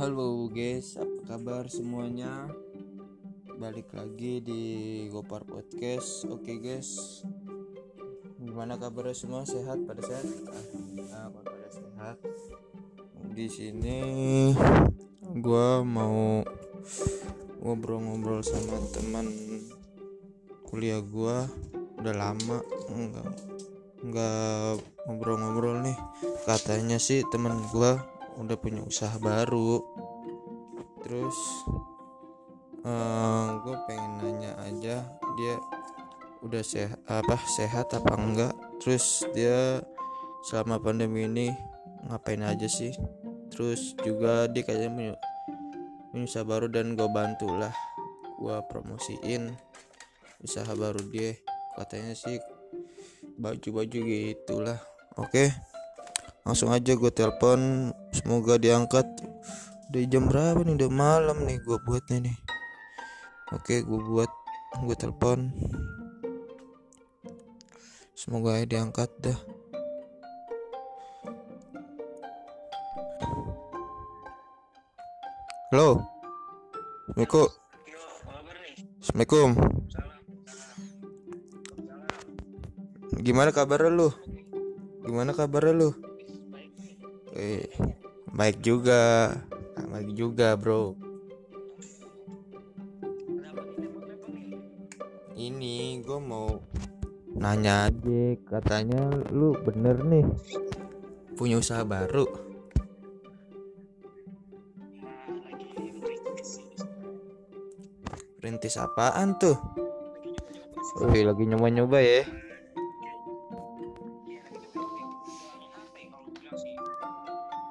Halo guys, apa kabar semuanya? Balik lagi di Gopar Podcast. Oke guys, gimana kabarnya semua? Sehat pada sehat? Alhamdulillah pada sehat. Di sini gua mau ngobrol-ngobrol sama teman kuliah gua udah lama enggak enggak ngobrol-ngobrol nih katanya sih teman gua udah punya usaha baru terus uh, eh, gue pengen nanya aja dia udah sehat apa sehat apa enggak? Terus dia selama pandemi ini ngapain aja sih? Terus juga dia kayaknya punya, usaha baru dan gue bantu lah. Gue promosiin usaha baru dia. Katanya sih baju-baju gitulah. Oke langsung aja gue telepon. Semoga diangkat udah jam berapa nih? Udah malam nih gue buatnya nih. Oke gue buat gue telepon. Semoga ya diangkat dah. Halo? Assalamualaikum. Assalamualaikum. Gimana kabar lu? Gimana kabar lu? eh, baik juga baik juga bro. Ini gue mau nanya aja katanya lu bener nih. Punya usaha baru. Rintis apaan tuh? Wih lagi nyoba-nyoba ya.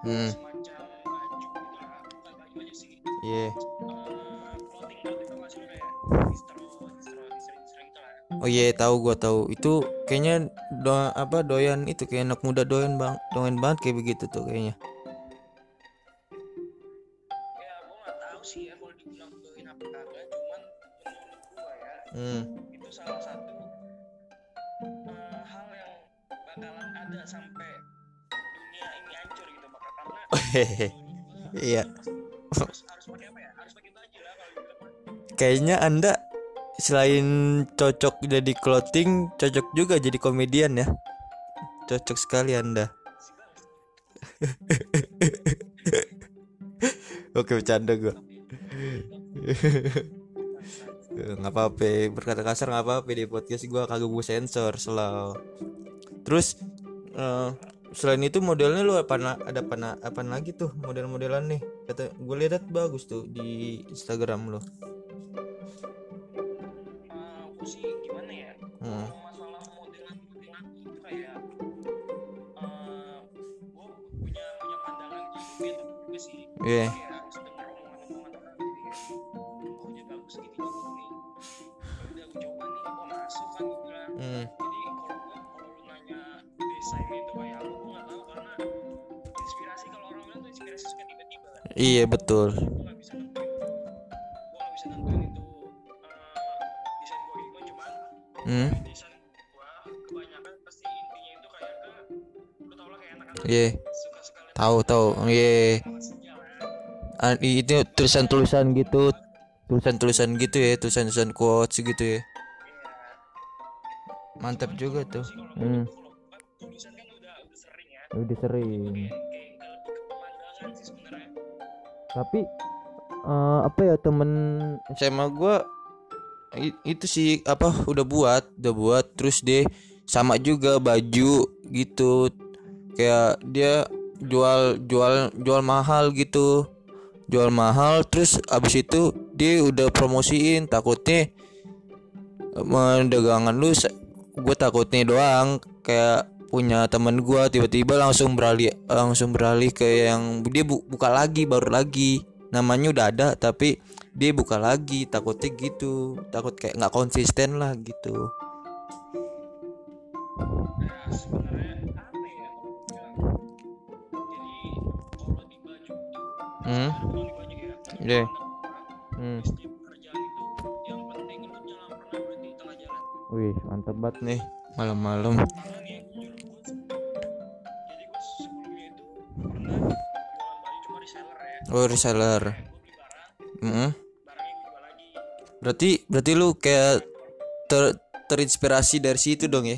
Hmm. Iya yeah, tahu gua tahu. Itu kayaknya do apa doyan itu kayak anak muda doyan bang doyan banget kayak begitu tuh kayaknya. Ya gua nggak tahu sih ya kalau dibilang doyan apa kagak cuman menurut gua ya hmm. itu salah satu uh, hal yang bakalan ada sampai dunia ini hancur gitu bakal iya. kayaknya anda selain cocok jadi clothing cocok juga jadi komedian ya. Cocok sekali anda. Oke bercanda gue nggak apa-apa berkata kasar nggak apa-apa di podcast. Gue kagak gue sensor selalu terus uh, selain itu modelnya lu apa ada apa apa lagi tuh model-modelan nih? Kata gue lihat bagus tuh di Instagram lo Iya. Tahu tahu. Iya. Itu tulisan-tulisan gitu, tulisan-tulisan gitu ya, tulisan-tulisan quotes gitu ya. Mantap juga tuh. Hmm. Udah sering tapi uh, apa ya temen SMA gue itu sih apa udah buat udah buat terus deh sama juga baju gitu kayak dia jual jual jual mahal gitu. Jual mahal terus abis itu dia udah promosiin takutnya mendagangan lu gue takutnya doang. Kayak punya temen gue tiba-tiba langsung beralih langsung beralih ke yang dia bu buka lagi baru lagi. Namanya udah ada tapi dia buka lagi takutnya gitu. Takut kayak nggak konsisten lah gitu deh hmm. Wih mantep banget nih. Malam-malam. Oh reseller. Jual lagi. Berarti berarti lu kayak ter terinspirasi dari situ dong ya ya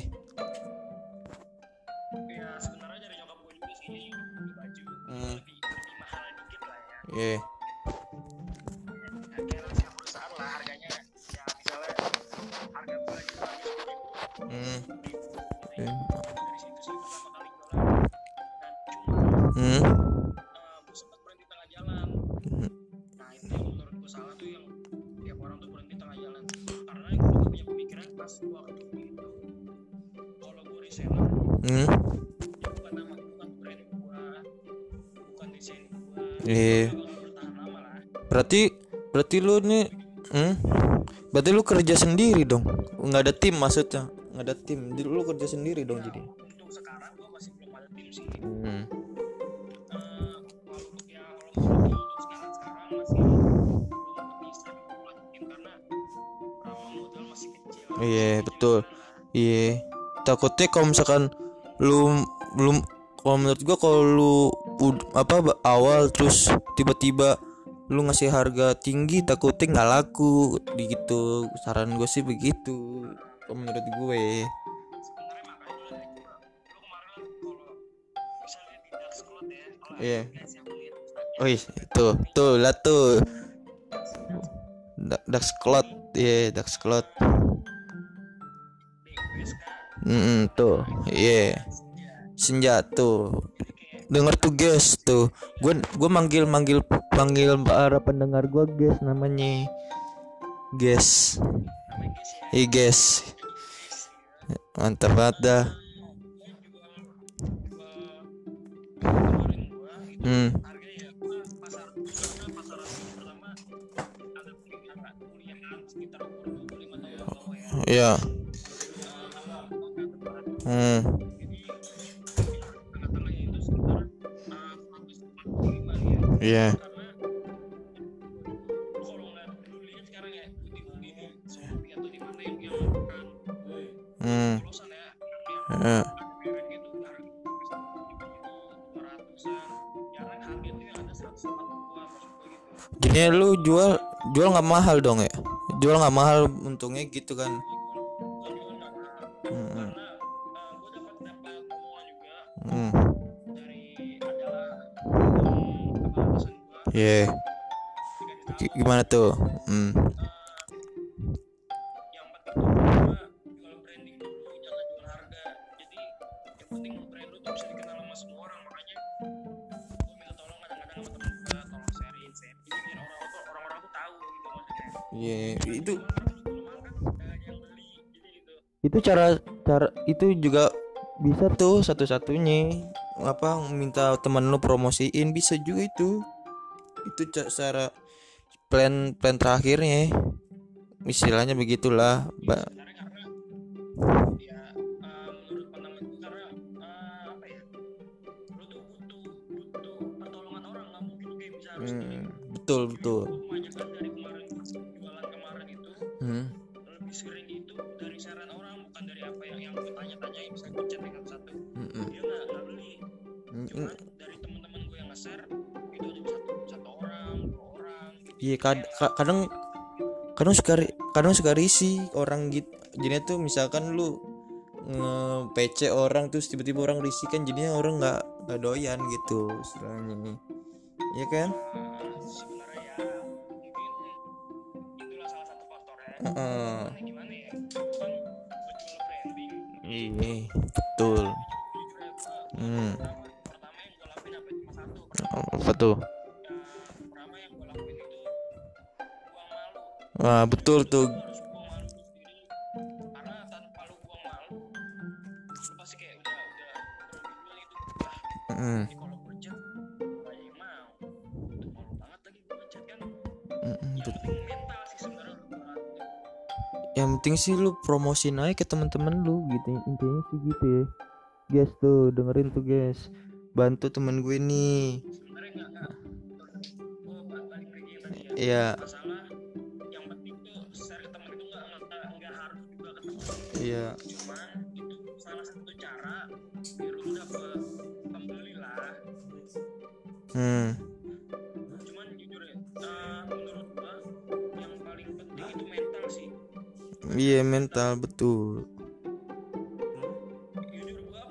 salah tuh yang tiap orang tuh berhenti tengah jalan karena gue juga punya pemikiran pas waktu itu kalau gue reseller Hmm. ya bukan nama bukan brand gue bukan desain gue Iya. lah Berarti berarti lu nih hmm? Berarti lu kerja sendiri dong. nggak ada tim maksudnya. nggak ada tim. Jadi lu kerja sendiri dong jadi. Iya, betul. Iya. Takutnya kalau misalkan lu belum kalau menurut gua kalau lu apa awal terus tiba-tiba lu ngasih harga tinggi takutnya nggak laku gitu saran gue sih begitu kalau menurut gue dark ya Iya. Instagram, Wih, tuh, tuh, lah tuh. Da- Dax Cloud, iya, Dax Cloud. Hmm, tuh, iya. Senja tuh. Denger tuh guys tuh. Gue gue manggil manggil manggil para pendengar gue guys namanya. Guys. namanya guys. Mantap banget dah. Hmm. ya gua gue gitu Jadi lu jual jual nggak mahal dong ya? Jual nggak mahal untungnya gitu kan? Hmm. Hmm. tahu G- Gimana tuh? Hmm. Itu cara cara itu juga bisa tuh satu-satunya. Apa minta temen lu promosiin bisa juga itu. Itu ca- cara plan plan terakhirnya. Istilahnya begitulah ba sebenarnya karena ya uh, gue chat dengan satu. Dia nggak nggak beli. Cuman hmm. dari teman-teman gue yang nge-share itu aja satu satu orang dua orang gitu. Iya kad- ka- kadang kadang suka kadang suka risih orang gitu jadinya tuh misalkan lu nge PC orang terus tiba-tiba orang risih kan jadinya orang nggak nggak doyan gitu istilahnya. Iya kan? Eh, sebenarnya Iya, betul. Hmm. apa tuh? Wah, betul tuh. Penting sih lu promosiin aja ke teman-teman lu gitu. Intinya sih gitu ya. Guys tuh dengerin tuh guys. Bantu temen gue nih. sebenarnya nggak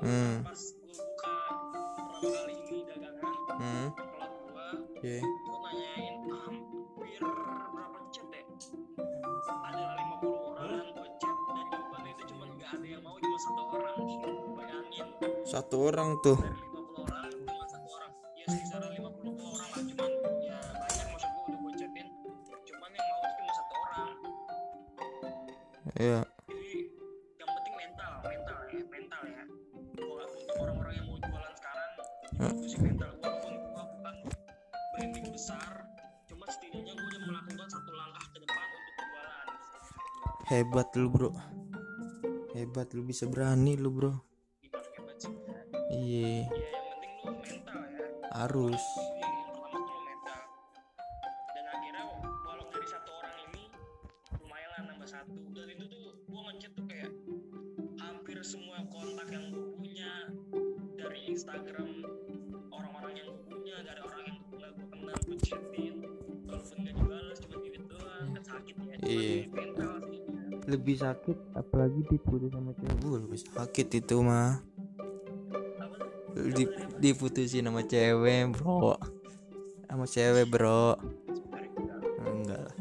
hmm. Pas gua buka pertama kali ini dagangan hmm. kolak gua iya. gua nanyain hampir berapa chat ya? Ada 50 orangan gua chat dan jawaban itu cuma nggak ada yang mau cuma satu orang. Bayangin. Satu orang tuh. Dari hebat lu bisa berani lu bro. Ya iya ya ya harus Jadi lebih sakit apalagi diputus sama cewek. Wuh, lebih sakit itu mah. Di, diputusin sama cewek bro. Sama cewek bro. Enggak lah.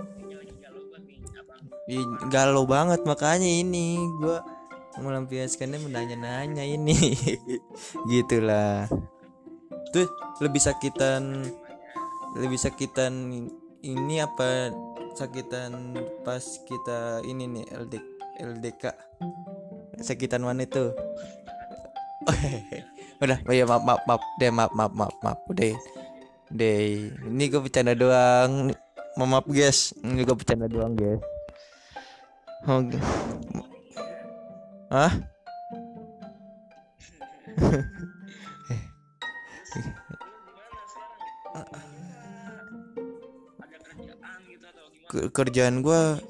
Galau banget makanya ini. Gua melampiaskannya menanya-nanya ini. Gitulah. Tuh lebih sakitan lebih sakitan ini apa sakitan pas kita ini nih LD, LDK sakitan mana itu? Udah oh ya maaf maaf maaf deh maaf maaf maaf maaf deh deh ini gue bercanda doang. Ma- maaf guys. Ini gue bercanda doang guys. Oke. Hah? Ke- kerjaan kayaknya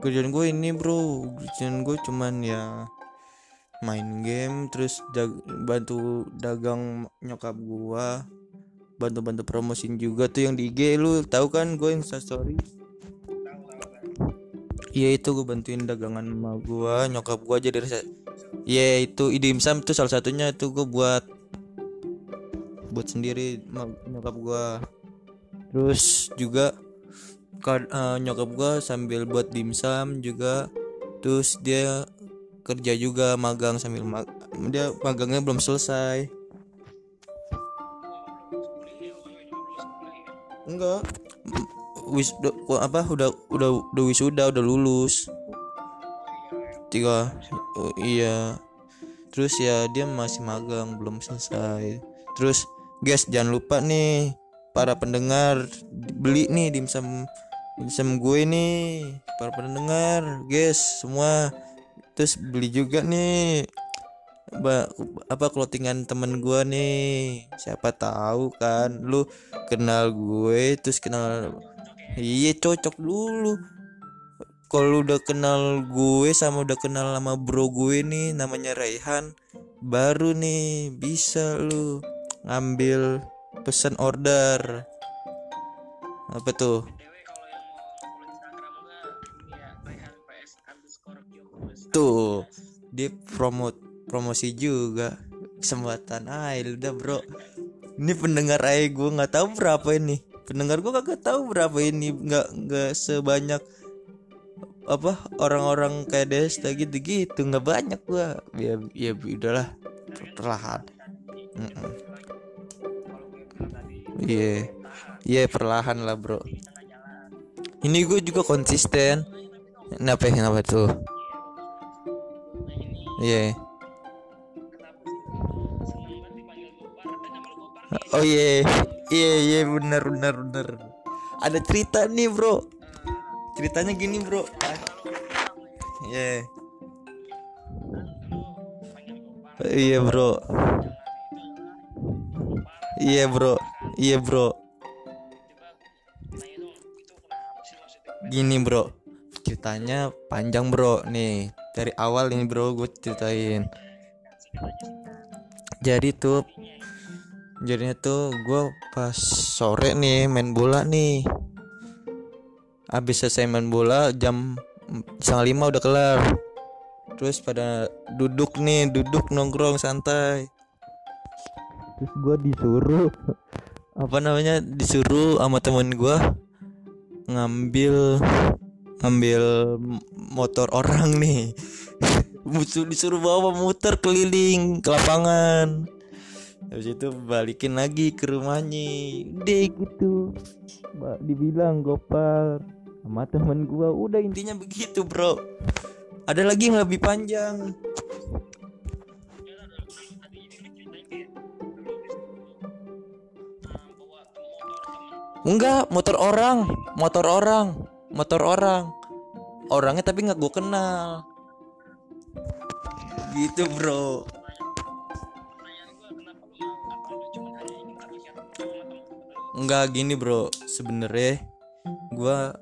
kerjaan gue ini bro. Kerjaan gue cuman ya main game terus dag- bantu dagang nyokap gua bantu-bantu promosiin juga. Tuh yang di IG lu tahu kan gue instastory? Iya itu gue bantuin dagangan sama gua nyokap gua jadi rese Iya itu ide imsam tuh salah satunya itu gue buat buat sendiri nyokap gua. Terus juga eh, nyokap gua sambil buat dimsum juga. Terus dia kerja juga magang sambil mag dia magangnya belum selesai. Enggak. Wis apa udah udah udah wisuda udah lulus. Tiga oh, iya. Terus ya dia masih magang belum selesai. Terus guys jangan lupa nih para pendengar beli nih dimsum dimsum gue nih para pendengar guys semua. Terus beli juga nih. Ba, apa clothingan temen gue nih? Siapa tahu kan lu kenal gue terus kenal iya cocok dulu. Kalau udah kenal gue sama udah kenal sama bro gue nih namanya Raihan baru nih bisa lu ngambil pesan order. Apa tuh tuh dia promote promosi juga. Kesempatan aja udah bro. Ini pendengar aja gue nggak tahu berapa ini. Pendengar gue kagak tahu berapa ini. Nggak nggak sebanyak apa orang-orang kayak Desta gitu gitu nggak banyak gua. Ya ya udahlah. Perlahan. Gue bilang tadi iya. Iya perlahan lah bro. Ini gue juga konsisten. Kenapa kenapa tuh Gopar nih Oh iya, iya iya benar benar benar. Ada cerita nih bro. Ceritanya gini bro. Iya, iya bro. Iya bro, iya bro. Gini bro, ceritanya panjang bro. Nih dari awal ini bro gue ceritain. Jadi tuh jadinya tuh gue pas sore nih main bola nih. Habis selesai main bola jam setengah lima udah kelar. Terus pada duduk nih duduk nongkrong santai. Terus gue disuruh apa namanya? Disuruh sama temen gue ngambil ngambil motor orang nih. Disuruh bawa muter keliling ke lapangan. Habis itu balikin lagi ke rumahnya. Deh gitu. Dibilang gopar sama temen gua. Udah intinya begitu bro. Ada lagi yang lebih panjang? Enggak motor orang. Motor orang. Motor orang orangnya tapi nggak gua kenal. Gitu bro. Nggak gini bro. Sebenarnya gua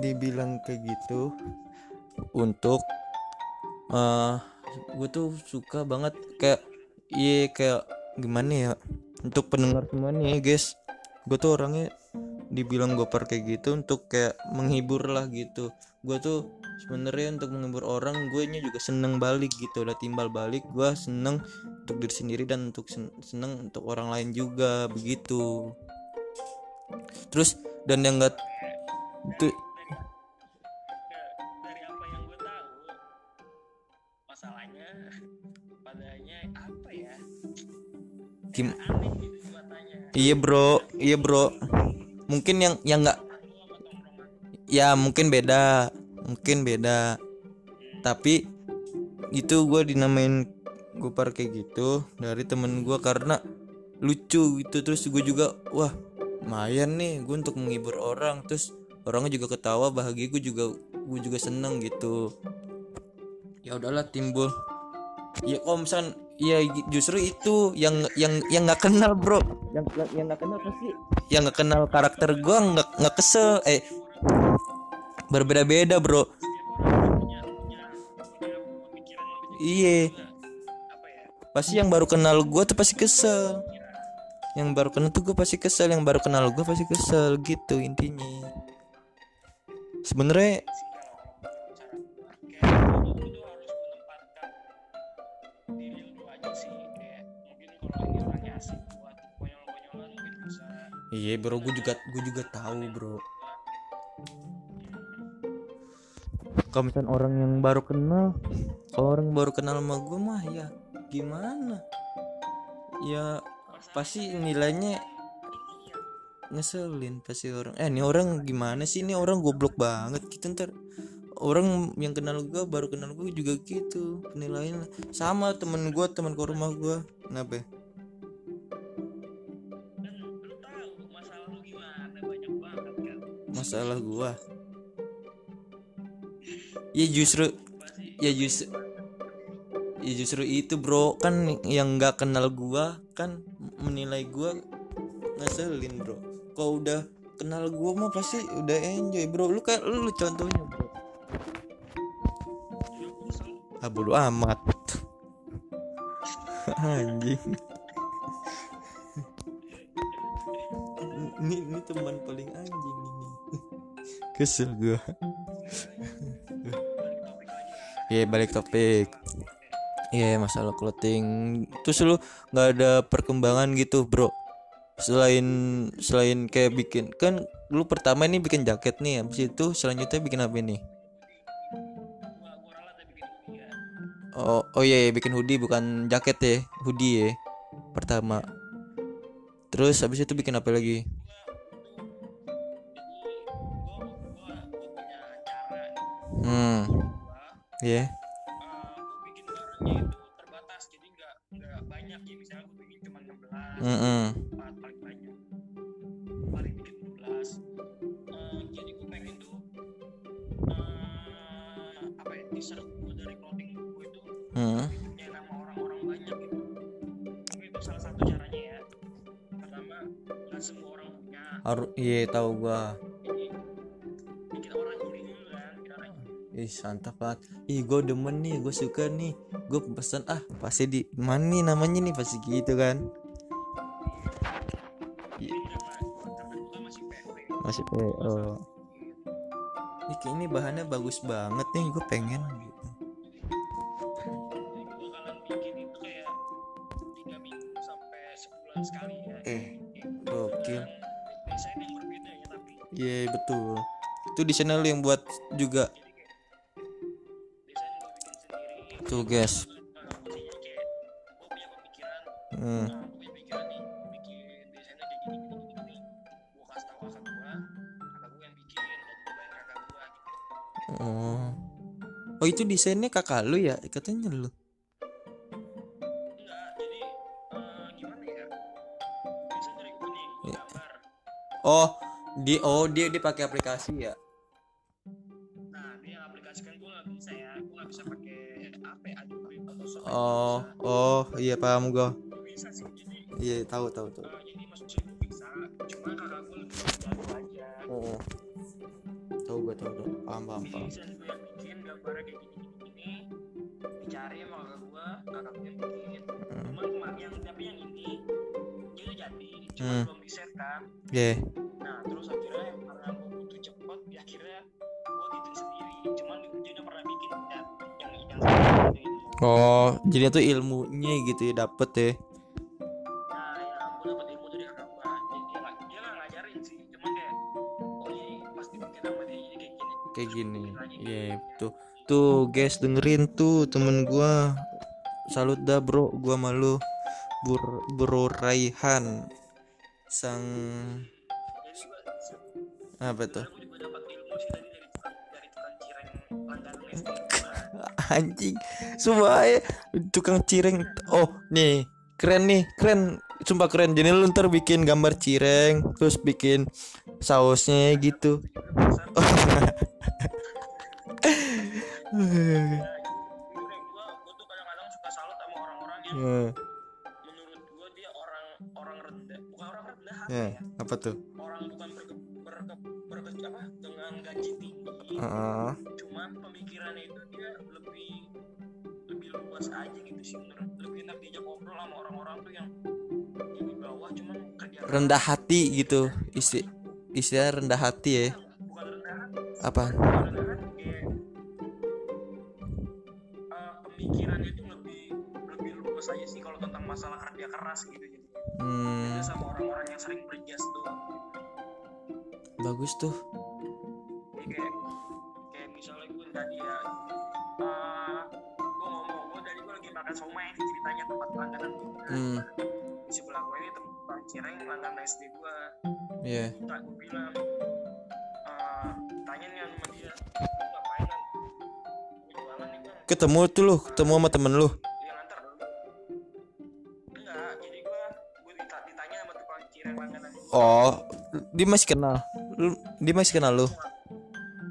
dibilang kayak gitu untuk eh gue tuh suka banget kayak iya kayak gimana ya? Untuk pendengar semua nih guys. Gue tuh orangnya dibilang gopar kayak gitu untuk kayak menghibur lah gitu. Gue tuh sebenarnya untuk menghibur orang gue nya juga seneng balik gitu. Lah timbal balik gue seneng untuk diri sendiri dan untuk sen- seneng untuk orang lain juga begitu. Terus dan yang enggak tuh Nggak, dari apa yang gue tahu masalahnya padanya apa ya? Aneh gitu iya bro. Iya bro mungkin yang yang nggak ya mungkin beda mungkin beda. Tapi itu gue dinamain gopar kayak gitu dari temen gue karena lucu gitu. Terus gue juga wah lumayan nih gue untuk menghibur orang. Terus orangnya juga ketawa bahagia gue juga gue juga seneng gitu. Ya udahlah timbul. Ya kalau misal ya justru itu yang yang yang nggak kenal bro. Yang yang nggak kenal pasti yang nggak kenal karakter gue nggak nggak kesel. Eh berbeda-beda bro. Punya punya punya pemikiran lebih iye apa ya pasti yang baru kenal gue tuh pasti kesel. Yang baru kenal tuh gue pasti kesel. Yang baru kenal gue pasti kesel gitu intinya. Sebenarnya iya bro gue juga gue juga tahu bro. Kalau misalnya orang yang baru kenal kalau orang baru kenal sama gue mah ya gimana? Ya pasti nilainya ngeselin pasti orang. Eh ini orang gimana sih? Ini orang goblok banget gitu ntar. Orang yang kenal gue baru kenal gue juga gitu penilaian. Sama temen gue teman ke rumah gue kenapa masalah gue ya justru ya justru ya justru itu bro. Kan yang nggak kenal gua kan menilai gua ngeselin bro. Kalau udah kenal gua mah pasti udah enjoy bro. Lu kayak lu contohnya bro. Gua ah bodo amat. Anjing. Ini ini teman paling anjing kesel gua. Iya balik topik. Iya masalah clothing. Terus lu nggak ada perkembangan gitu bro? Selain selain kayak bikin Kan lu pertama ini bikin jaket nih Habis itu selanjutnya bikin apa nih ya ya Oh, oh iya, iya, bikin hoodie bukan jaket ya Hoodie ya Pertama. Terus habis itu bikin apa lagi Iya gue bikin barangnya itu terbatas jadi nggak nggak banyak ya misalnya gue bikin cuma 16 Mm-mm. empat paling banyak paling bikin 12 Eh, jadi gue pengen tuh eh, apa ya t-shirt gue dari clothing gue itu Hmm. punya nama orang-orang banyak gitu Mungkin itu salah satu caranya ya pertama nggak semua orang punya Haru iya tahu gua santap banget Ih gue demen nih Gue suka nih. Gue pesan ah Pasti di Mana nih namanya nih? Pasti gitu kan? Masih PO Ih, kayak ini bahannya bagus banget nih gue pengen. Gitu sekali ya eh gokil. Tapi iya betul. Itu di channel yang buat juga tuh guys. Hmm. oh. Oh itu desainnya kakak lu ya? Katanya lu. Iya. oh di oh dia dia pakai aplikasi ya oh bisa. oh iya paham gue bisa iya tahu tahu tahu jadi maksudnya gue bisa cuma kakak gue lebih jago aja oh tahu gue tahu tahu paham paham paham desain gue yang bikin gambarnya kayak gini gini gini dicari sama kakak gue kakak gue yang bikin Hmm. cuma kemarin yang tapi yang ini dia udah jadi cuma Hmm. belum di set kan yeah. nah terus akhirnya karena gue butuh cepet ya akhirnya gue bikin sendiri cuman dia udah oh jadi itu ilmunya gitu ya dapet ya nah ya kayak oh gini iya tuh tuh guys dengerin tuh temen gua salut dah bro gua malu Bur bro Raihan sang apa tuh anjing. Semua ya tukang cireng. Oh nih keren nih keren. Sumpah keren. Jadi lu ntar bikin gambar cireng terus bikin sausnya gitu. Hmm, menurut gue dia orang orang rendah. Bukan orang rendah ya ya. apa tuh? Orang bukan berke, berke, apa dengan gaji tinggi. Heeh. cuman pemikirannya itu dia lebih lebih luas aja gitu sih menurut lebih enak diajak ngobrol sama orang-orang tuh yang di bawah cuman kerja rendah hati gitu isti istilah rendah hati ya. Bukan rendah hati apa? bukan rendah hati kayak eh, pemikirannya itu lebih lebih luas aja sih kalau tentang masalah kerja keras gitu jadi hmm, beda sama orang-orang yang sering berjas tuh bagus tuh. Jadi kayak kayak misalnya gue tadi ya eh gue ngomong gue tadi gue lagi makan somai ceritanya tempat langganan gue hmm. Ini tempat cireng langganan SD gue ya bilang eh tanya nih sama dia "Lu ngapain kan gue jualan nih bang ketemu tuh lu ketemu sama temen lu? Dia nganter. Enggak jadi gue gue dita- ditanya sama tukang cireng langganan itu oh dia masih kenal lu dia masih kenal lu?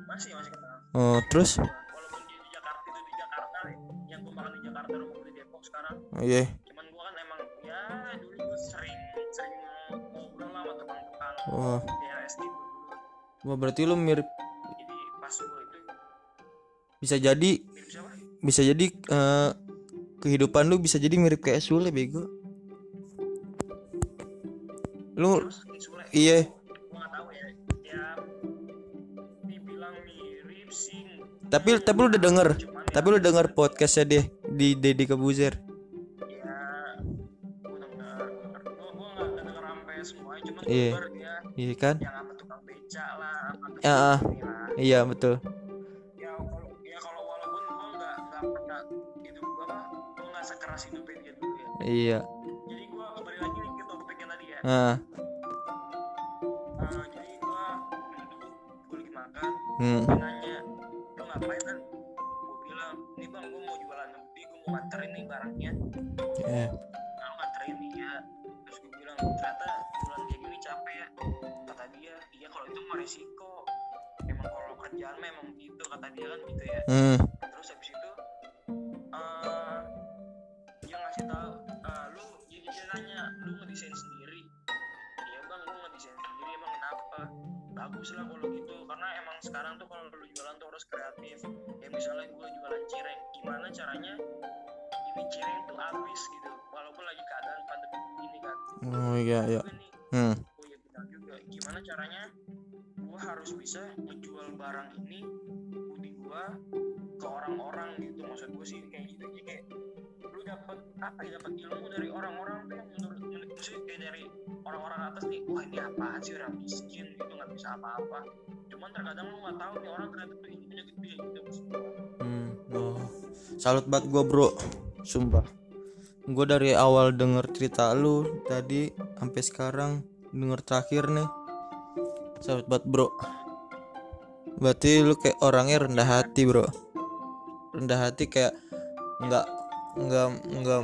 Masih masih kenal. Oh terus? Walaupun dia di Jakarta itu di Jakarta yang gue makan di Jakarta rumah di Depok sekarang. Oh, iya. Cuman gue kan emang ya dulu gue sering sering ngobrol lah sama tukang-tukang wah gue dulu. Wah berarti lu mirip jadi pas gue itu bisa jadi mirip siapa? bisa jadi eh, kehidupan lu bisa jadi mirip kayak Sule bego. Lu terus Sule. Iya tapi tapi lu udah denger? Cuman tapi lu denger podcastnya dia di Deddy Kebuzer? Ya Iya. dia iya kan? yang apa tukang beca lah apa ah. ini lah iya betul. Ya kalau ya kalau walaupun gua nggak nggak pernah hidup gua mah gua nggak sekeras hidupnya dia dulu ya. Iya. Jadi gua kembali lagi ke topiknya tadi ya. Ah. Eh, jadi gua duduk gua lagi makan hmm. nanya nganterin nih barangnya iya. Nah, lu nganterin nih ya. Terus gua bilang ternyata jualan kayak gini capek ya. Kata dia iya kalau itu mah resiko emang kalau kerjaan memang gitu kata dia kan gitu ya. Hmm. terus habis itu eh dia ngasih tahu eh, lu jadi dia nanya lu ngedesain sendiri? Iya bang gua ngedesain sendiri emang kenapa? Bagus lah kalau gitu karena emang sekarang tuh kalau lu jualan tuh harus kreatif. Ya misalnya gua jualan cireng gimana caranya cireng tuh habis gitu. Walaupun lagi keadaan pandemi ini kan. Oh iya iya. Hmm. oh iya benar juga. Gimana caranya gua gue harus bisa menjual barang ini hoodie gue ke orang-orang gitu? Maksud gue sih kayak gitu. Jadi kayak lu dapat apa ya? Dapat ilmu dari orang-orang tuh yang menurut sih kayak dari orang-orang atas nih wah ini apaan sih? Orang miskin gitu nggak bisa apa-apa. Cuman terkadang lu nggak tahu nih orang ternyata tuh ilmunya gede gitu maksud hmm, oh. salut banget gue bro sumpah. Gue dari awal denger cerita lu tadi sampai sekarang denger terakhir nih. Salut banget bro. Berarti lu kayak orangnya rendah hati bro. Rendah hati kayak nggak nggak nggak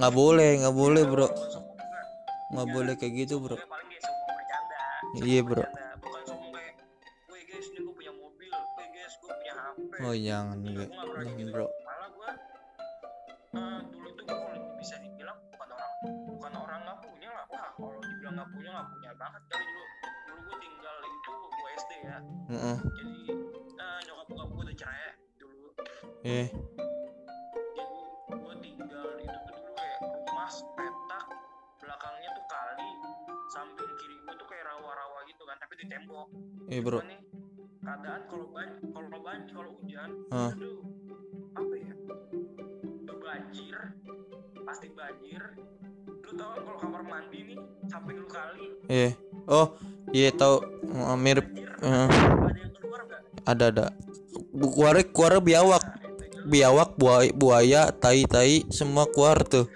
nggak boleh nggak boleh bro. nggak Ya, boleh kayak gitu bro. Iya, bro. Oh jangan Iya, gue pernah kayak gitu. bro. Malah gue eh, dulu tuh gue kalau bisa dibilang bukan orang bukan orang nggak punya lah wah kalau dibilang nggak punya nggak punya banget. Kali dulu dulu gue tinggal itu gue SD ya. Heeh. jadi eh, nyokap bokap gue udah cerai dulu. Eh. Jadi gue tinggal itu tuh dulu kayak rumah petak belakangnya tuh kali samping kiri gue tuh kayak rawa-rawa gitu kan tapi di tembok. Eh bro. Cuman nih keadaan kalau ban kalau banjir kalau hujan Hah. itu apa ya? Itu banjir pasti banjir. Lu tau kalau kamar mandi nih samping lu kali. Eh oh iya tahu Eh, mirip banjir. eh, ada yang keluar nggak? Ada ada. Kuare kuare biawak. Nah, biawak buaya, buaya tai tai semua keluar tuh.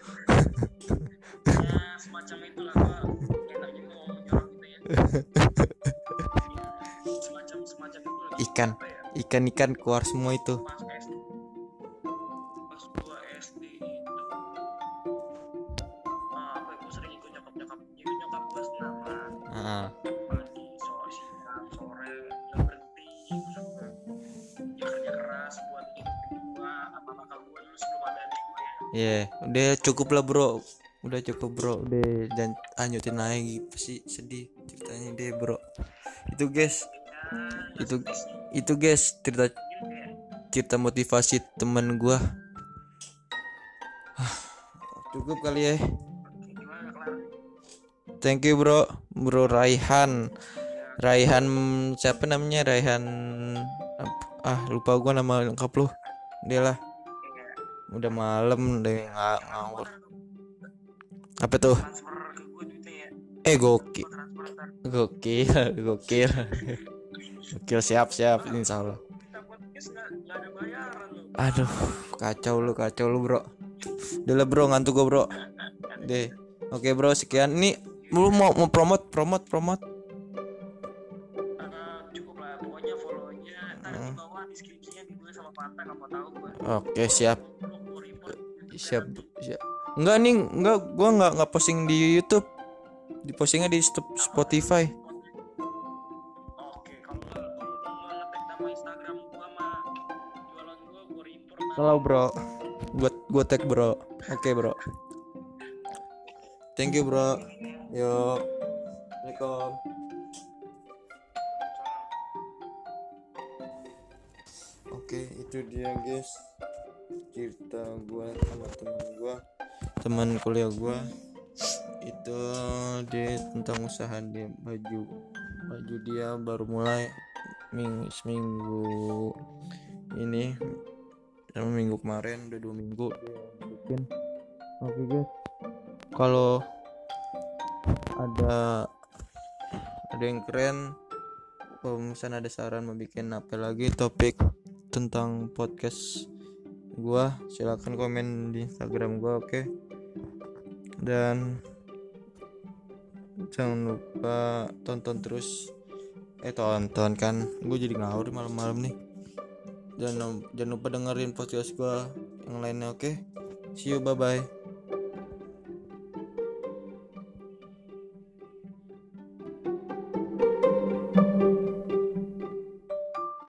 Ya semacam itu lah gua enak juga ngomong jorok gitu Ya, semacam semacam itu lah Ikan. ya ikan ikan keluar semua itu pas SD pas gua SD itu ah, apa ya gua sering ikut nyokap nyokap ikut nyokap gua senam ah pagi sore siang sore nggak berhenti gua suka ya kerja keras buat hidupin gua apa kakak gua dulu sebelum ada adik gua ya Iya, udah cukup lah bro. Udah cukup bro. Udah jangan lanjutin lagi pasti sedih ceritanya deh bro. Itu guys, Itu- itu guys cerita cerita motivasi temen gua. Hah, cukup kali ya. Thank you bro, bro Raihan. Raihan siapa namanya Raihan? Ah lupa gua nama lengkap lu. Dia lah. Udah malam deh nga- ngawur. Apa tuh? ya Eh gokil. Gokil, gokil. Gokil siap siap insya Allah. Aduh, kacau lu, kacau lu bro. Udah lah bro, ngantuk gua bro. Deh, oke bro, sekian. Nih, lu mau mau promote, promote, promote. Eh, Oke siap, siap, siap. Enggak nih, enggak, gua nggak nggak posting di YouTube. Di postingnya di Sp- Spotify. Salah bro. Gua gua tag bro. Oke bro. Thank you bro. Yo. Assalamualaikum. Oke, itu dia guys. Cerita gua sama teman gua, teman kuliah gua. Itu dia tentang usaha dia baju. Baju dia baru mulai minggu seminggu ini sama minggu kemarin udah dua minggu. Bikin oke guys. Kalau ada ada yang keren kalau misalnya ada saran mau bikin apa lagi topik tentang podcast gua silakan komen di instagram gua oke? Dan jangan lupa tonton terus. Eh tonton kan? Gue jadi ngawur malam-malam nih jangan jangan lupa dengerin podcast gua yang lainnya oke? See you bye bye